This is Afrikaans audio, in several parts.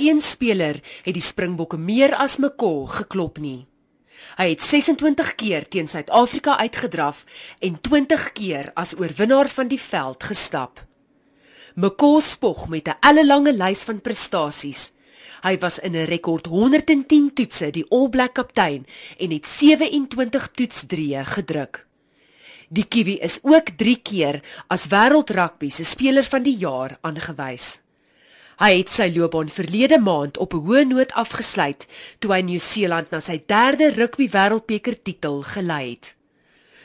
geen speler het die Springbokke meer as McCaw geklop nie. Hy het 26 keer teen Suid-Afrika uitgedraf en 20 keer as oorwinnaar van die veld gestap. McCaw spog met 'n ellelange lys van prestasies. Hy was in 'n rekord 110 toetse die All Black kaptein en het 27 toetsdrieë gedruk. Die Kiwi is ook 3 keer as wêreld rugby se speler van die jaar aangewys. Hy het sy loopbaan verlede maand op 'n hoë noot afgesluit toe hy Nieu-Seeland na sy derde rugby wêreldbeker titel gelei het.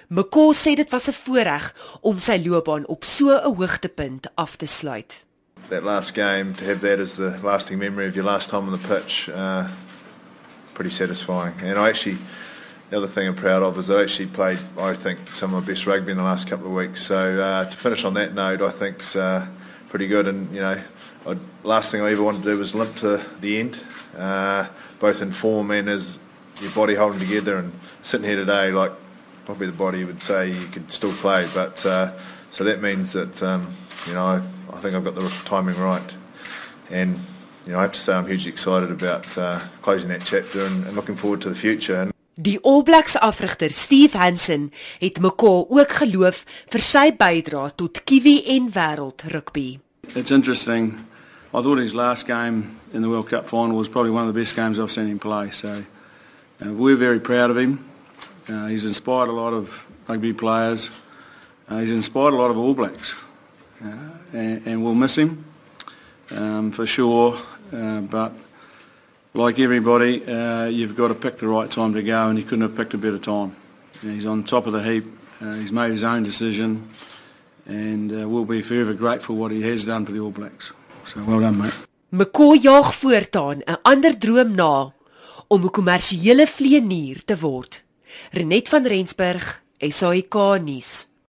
McCaw sê dit was 'n voorreg om sy loopbaan op so 'n hoogtepunt af te sluit. That last game to have that as the lasting memory of your last time on the pitch uh pretty satisfying. And I actually the other thing I'm proud of is I actually played I think some of my best rugby in the last couple of weeks. So uh to finish on that note I think's uh pretty good and you know I'd, last thing I ever wanted to do was limp to the end, uh, both in form and as your body holding together. And sitting here today, like probably the body would say you could still play, but uh, so that means that um, you know I, I think I've got the timing right, and you know I have to say I'm hugely excited about uh, closing that chapter and, and looking forward to the future. And Die All Blacks afrigter Steve Hansen het McCaw ook geloof vir sy bydrae tot Kiwi en wêreld rugby. It's interesting I thought his last game in the World Cup final was probably one of the best games I've seen him play. So uh, we're very proud of him. Uh, he's inspired a lot of rugby players. Uh, he's inspired a lot of All Blacks, uh, and, and, we'll miss him um, for sure. Uh, but like everybody, uh, you've got to pick the right time to go, and he couldn't have picked a better time. You know, he's on top of the heap. he's made his own decision, and we'll be forever grateful what he has done for the All Blacks. So well done, mate. McCoy jaag voortaan 'n ander droom na om 'n kommersiële vleenier te word. Renet van Rensburg, SAK nuus.